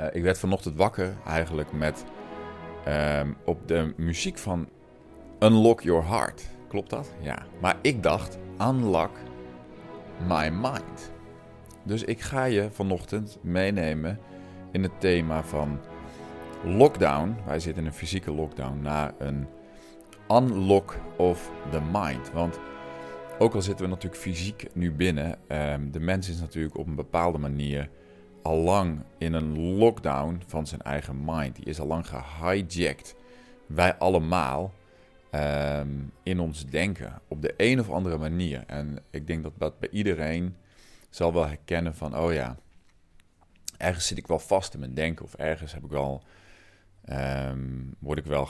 Eh, ik werd vanochtend wakker eigenlijk met ehm, op de muziek van Unlock Your Heart. Klopt dat? Ja. Maar ik dacht Unlock My Mind. Dus ik ga je vanochtend meenemen in het thema van lockdown. Wij zitten in een fysieke lockdown naar een unlock of the mind. Want ook al zitten we natuurlijk fysiek nu binnen, um, de mens is natuurlijk op een bepaalde manier al lang in een lockdown van zijn eigen mind. Die is al lang gehijacked. Wij allemaal um, in ons denken op de een of andere manier. En ik denk dat dat bij iedereen zal wel herkennen van, oh ja, ergens zit ik wel vast in mijn denken of ergens heb ik wel, um, word ik wel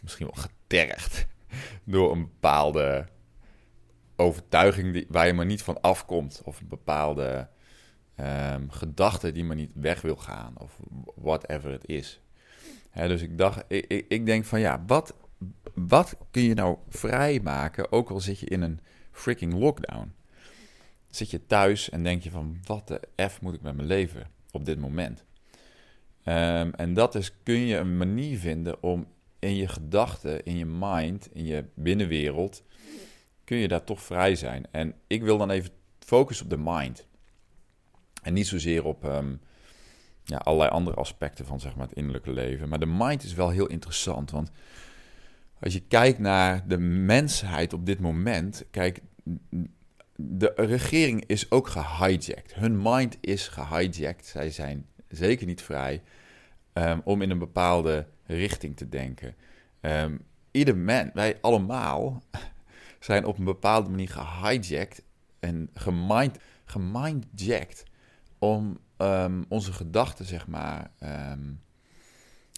misschien wel getergd door een bepaalde overtuiging die, waar je maar niet van afkomt of een bepaalde um, gedachte die maar niet weg wil gaan of whatever het is. dus ik dacht, ik, ik, denk van ja, wat, wat kun je nou vrijmaken, ook al zit je in een freaking lockdown? Zit je thuis en denk je van wat de F moet ik met mijn leven op dit moment? Um, en dat is, kun je een manier vinden om in je gedachten, in je mind, in je binnenwereld, kun je daar toch vrij zijn. En ik wil dan even focussen op de mind. En niet zozeer op um, ja, allerlei andere aspecten van zeg maar, het innerlijke leven. Maar de mind is wel heel interessant. Want als je kijkt naar de mensheid op dit moment. Kijk, de regering is ook gehijacked. Hun mind is gehijacked. Zij zijn zeker niet vrij um, om in een bepaalde richting te denken. Um, ieder mens, wij allemaal, zijn op een bepaalde manier gehijacked en gemind, gemindjacked om um, onze gedachten, zeg maar, um,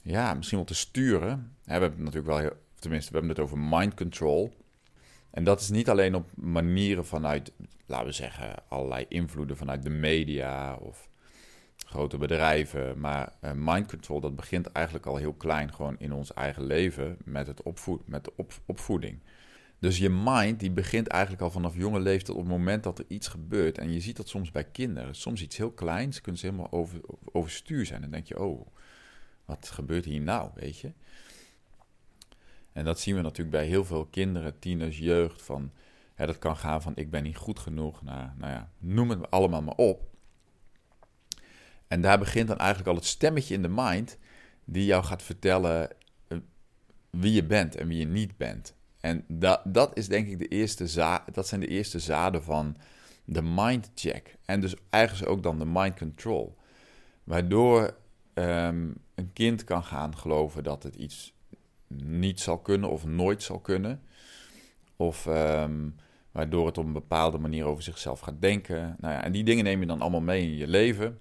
ja, misschien wel te sturen. we hebben het natuurlijk wel, heel, tenminste, we hebben het over mind control. En dat is niet alleen op manieren vanuit, laten we zeggen, allerlei invloeden vanuit de media of grote bedrijven. Maar uh, mind control, dat begint eigenlijk al heel klein, gewoon in ons eigen leven met, het opvoed, met de op, opvoeding. Dus je mind die begint eigenlijk al vanaf jonge leeftijd op het moment dat er iets gebeurt. En je ziet dat soms bij kinderen. Soms iets heel kleins, kunnen ze helemaal over, overstuur zijn. Dan denk je, oh, wat gebeurt hier nou, weet je? En dat zien we natuurlijk bij heel veel kinderen, tieners, jeugd. Van, hè, dat kan gaan van ik ben niet goed genoeg naar, nou ja, noem het allemaal maar op. En daar begint dan eigenlijk al het stemmetje in de mind die jou gaat vertellen eh, wie je bent en wie je niet bent. En dat, dat is denk ik de eerste za dat zijn de eerste zaden van de mind check. En dus eigenlijk ook dan de mind control. Waardoor um, een kind kan gaan geloven dat het iets niet zal kunnen of nooit zal kunnen. Of um, waardoor het op een bepaalde manier over zichzelf gaat denken. Nou ja, en die dingen neem je dan allemaal mee in je leven.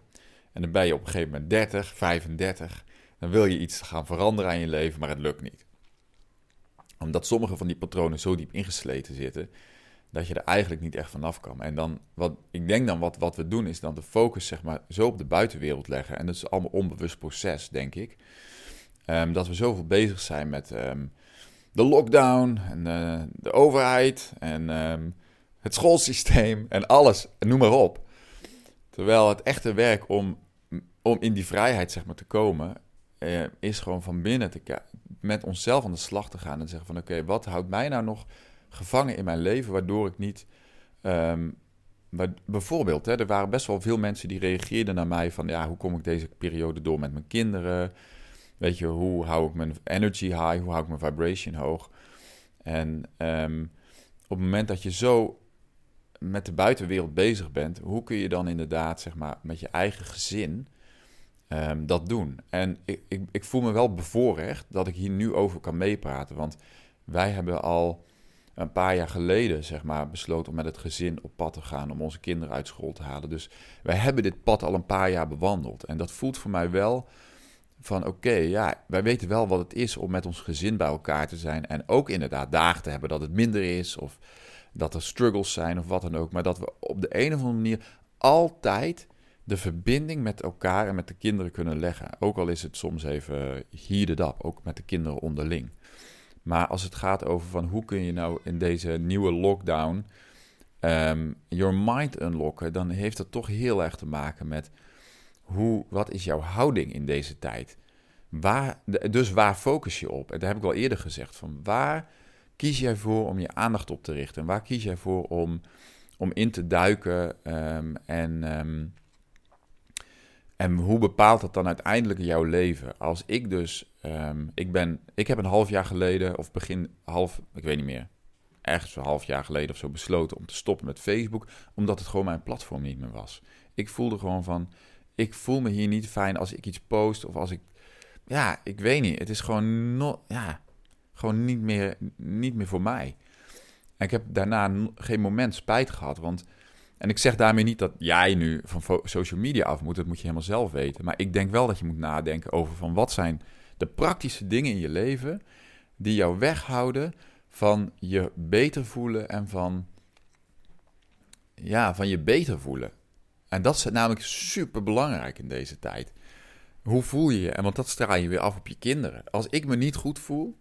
En dan ben je op een gegeven moment 30, 35. Dan wil je iets gaan veranderen aan je leven, maar het lukt niet omdat sommige van die patronen zo diep ingesleten zitten, dat je er eigenlijk niet echt vanaf kan. En dan, wat, ik denk dan wat, wat we doen, is dan de focus zeg maar zo op de buitenwereld leggen. En dat is allemaal onbewust proces, denk ik. Um, dat we zoveel bezig zijn met um, de lockdown en uh, de overheid en um, het schoolsysteem en alles, noem maar op. Terwijl het echte werk om, om in die vrijheid zeg maar, te komen, uh, is gewoon van binnen te, met onszelf aan de slag te gaan en zeggen van oké, wat houdt mij nou nog gevangen in mijn leven waardoor ik niet... Um, bijvoorbeeld, hè, er waren best wel veel mensen die reageerden naar mij van ja, hoe kom ik deze periode door met mijn kinderen? Weet je, hoe hou ik mijn energy high? Hoe hou ik mijn vibration hoog? En um, op het moment dat je zo met de buitenwereld bezig bent, hoe kun je dan inderdaad, zeg maar, met je eigen gezin um, dat doen. En ik, ik, ik, voel me wel bevoorrecht dat ik hier nu over kan meepraten. Want wij hebben al een paar jaar geleden, zeg maar, besloten om met het gezin op pad te gaan. Om onze kinderen uit school te halen. Dus wij hebben dit pad al een paar jaar bewandeld. En dat voelt voor mij wel van oké, ja, wij weten wel wat het is om met ons gezin bij elkaar te zijn. En ook inderdaad dagen te hebben dat het minder is. Of dat er struggles zijn of wat dan ook. Maar dat we op de een of andere manier altijd de verbinding met elkaar en met de kinderen kunnen leggen. Ook al is het soms even heated up, ook met de kinderen onderling. Maar als het gaat over van hoe kun je nou in deze nieuwe lockdown um, your mind unlocken, dan heeft dat toch heel erg te maken met hoe, wat is jouw houding in deze tijd? Waar, dus waar focus je op? En daar heb ik al eerder gezegd. Van waar kies jij voor om je aandacht op te richten? En waar kies jij voor om, om in te duiken? Ehm, en, ehm, en hoe bepaalt dat dan uiteindelijk jouw leven? Als ik dus, ehm, ik, ben, ik heb een half jaar geleden, of begin half, ik weet niet meer, ergens een half jaar geleden of zo besloten om te stoppen met Facebook, omdat het gewoon mijn platform niet meer was. Ik voelde gewoon van, ik voel me hier niet fijn als ik iets post of als ik, ja, ik weet niet. Het is gewoon, no, ja, gewoon niet meer, niet meer voor mij. En ik heb daarna geen moment spijt gehad, want... En ik zeg daarmee niet dat jij nu van social media af moet, dat moet je helemaal zelf weten. Maar ik denk wel dat je moet nadenken over van wat zijn de praktische dingen in je leven die jou weghouden van je beter voelen en van, ja, van je beter voelen. En dat is namelijk super belangrijk in deze tijd. Hoe voel je je? En want dat straal je weer af op je kinderen. Als ik me niet goed voel,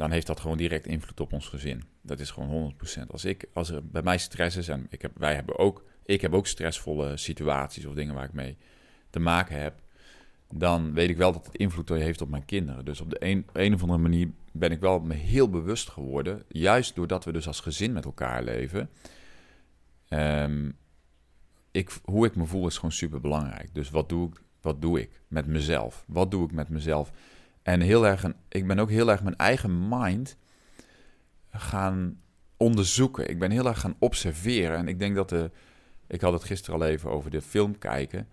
dan heeft dat gewoon direct invloed op ons gezin. Dat is gewoon 100%. Als, ik, als er bij mij stress is, en ik heb, wij hebben ook, ik heb ook stressvolle situaties of dingen waar ik mee te maken heb, dan weet ik wel dat het invloed heeft op mijn kinderen. Dus op de een, of andere manier ben ik wel me heel bewust geworden, juist doordat we dus als gezin met elkaar leven. Um, ik, hoe ik me voel is gewoon super belangrijk. Dus wat doe ik, wat doe ik met mezelf? Wat doe ik met mezelf? En heel erg, ik ben ook heel erg mijn eigen mind gaan onderzoeken. Ik ben heel erg gaan observeren. En ik denk dat de, ik had het gisteren al even over de film kijken.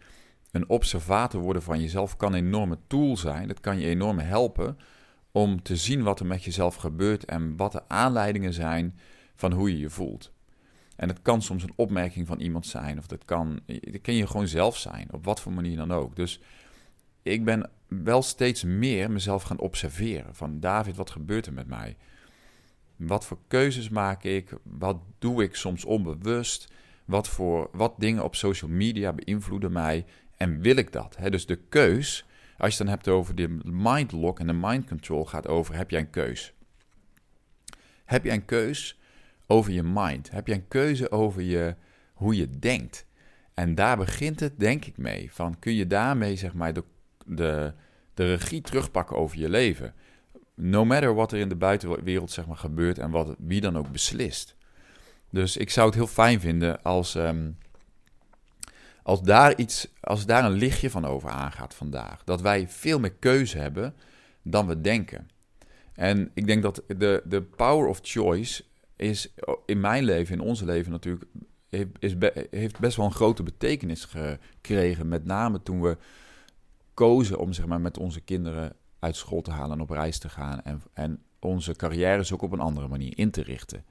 Een observator worden van jezelf kan een enorme tool zijn. Dat kan je enorm helpen om te zien wat er met jezelf gebeurt en wat de aanleidingen zijn van hoe je je voelt. En het kan soms een opmerking van iemand zijn, of dat kan, dat kan je gewoon zelf zijn, op wat voor manier dan ook. Dus ik ben wel steeds meer mezelf gaan observeren. Van David, wat gebeurt er met mij? Wat voor keuzes maak ik? Wat doe ik soms onbewust? Wat, voor, wat dingen op social media beïnvloeden mij? En wil ik dat? dus de keus, als je dan hebt over de mind lock en de mind control, gaat over: heb jij een keus? Heb jij een keus over je mind? Heb jij een keuze over je, hoe je denkt? En daar begint het, denk ik, mee. Van kun je daarmee zeg maar de de, de regie terugpakken over je leven. No matter wat er in de buitenwereld zeg maar, gebeurt en wat, wie dan ook beslist. Dus ik zou het heel fijn vinden als, ehm, als, daar iets, als daar een lichtje van over aangaat vandaag. Dat wij veel meer keuze hebben dan we denken. En ik denk dat de, de power of choice is in mijn leven, in onze leven natuurlijk, is, heeft best wel een grote betekenis gekregen. Met name toen we kozen om zeg maar, met onze kinderen uit school te halen en op reis te gaan. En, en onze carrières ook op een andere manier in te richten.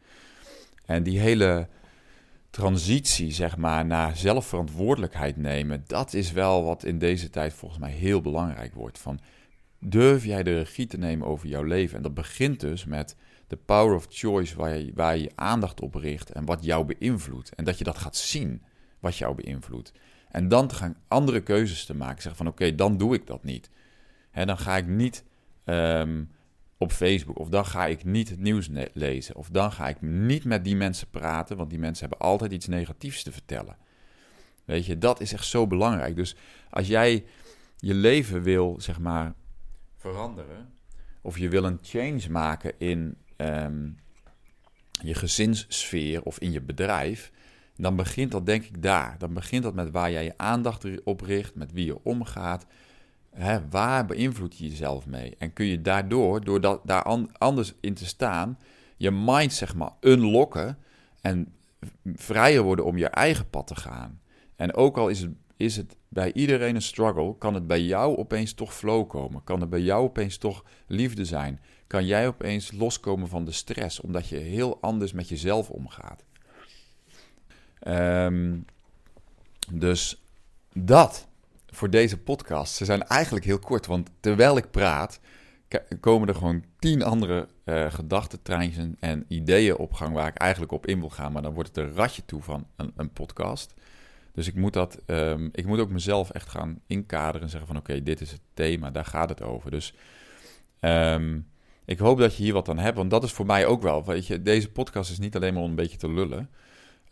En die hele transitie, zeg maar, naar zelfverantwoordelijkheid nemen, dat is wel wat in deze tijd volgens mij heel belangrijk wordt. Van durf jij de regie te nemen over jouw leven? En dat begint dus met de power of choice, waar je, waar je aandacht op richt en wat jou beïnvloedt. En dat je dat gaat zien, wat jou beïnvloedt. En dan te gaan andere keuzes te maken. Zeggen van oké, dan doe ik dat niet. Dan ga ik niet ehm, op Facebook. Of dan ga ik niet het nieuws lezen. Of dan ga ik niet met die mensen praten. Want die mensen hebben altijd iets negatiefs te vertellen. Weet je, dat is echt zo belangrijk. Dus als jij je leven wil, zeg maar, veranderen. Of je wil een change maken in ehm, je gezinssfeer of in je bedrijf dan begint dat denk ik daar. Dan begint dat met waar jij je aandacht op richt, met wie je omgaat. Hè, waar beïnvloed je jezelf mee? En kun je daardoor, door dat, daar anders in te staan, je mind zeg maar unlocken en vrijer worden om je eigen pad te gaan. En ook al is het, is het bij iedereen een struggle, kan het bij jou opeens toch flow komen. Kan het bij jou opeens toch liefde zijn. Kan jij opeens loskomen van de stress, omdat je heel anders met jezelf omgaat. Um, dus dat voor deze podcast. Ze zijn eigenlijk heel kort, want terwijl ik praat, komen er gewoon tien andere uh, gedachtentreintjes en ideeën op gang waar ik eigenlijk op in wil gaan. Maar dan wordt het een ratje toe van een, een podcast. Dus ik moet, dat, um, ik moet ook mezelf echt gaan inkaderen en zeggen van oké, dit is het thema, daar gaat het over. Dus um, ik hoop dat je hier wat aan hebt, want dat is voor mij ook wel, weet je, deze podcast is niet alleen maar om een beetje te lullen.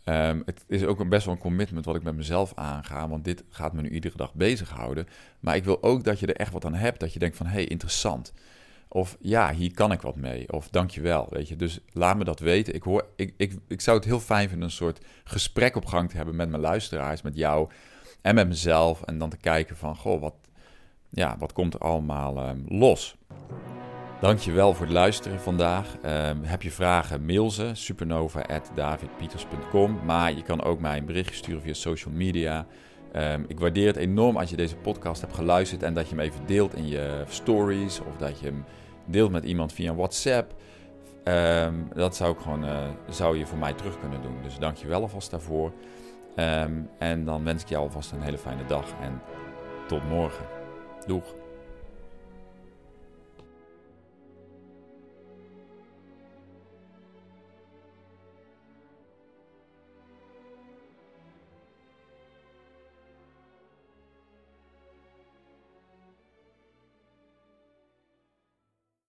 Ehm, het is ook best wel een commitment wat ik met mezelf aanga, want dit gaat me nu iedere dag bezighouden. Maar ik wil ook dat je er echt wat aan hebt, dat je denkt van, hé, hey, interessant. Of ja, hier kan ik wat mee. Of dankjewel, weet je. Dus laat me dat weten. Ik, hoor, ik, ik, ik zou het heel fijn vinden een soort gesprek op gang te hebben met mijn luisteraars, met jou en met mezelf. En dan te kijken van, goh, wat, ja, wat komt er allemaal um, los? Dankjewel voor het luisteren vandaag. Um, heb je vragen, mail ze supernova.davidpieters.com. Maar je kan ook mij een berichtje sturen via social media. Um, ik waardeer het enorm als je deze podcast hebt geluisterd en dat je hem even deelt in je stories of dat je hem deelt met iemand via WhatsApp. Um, dat zou, ik gewoon, uh, zou je voor mij terug kunnen doen. Dus dank je wel alvast daarvoor. en dan wens ik jou alvast een hele fijne dag en tot morgen. Doeg!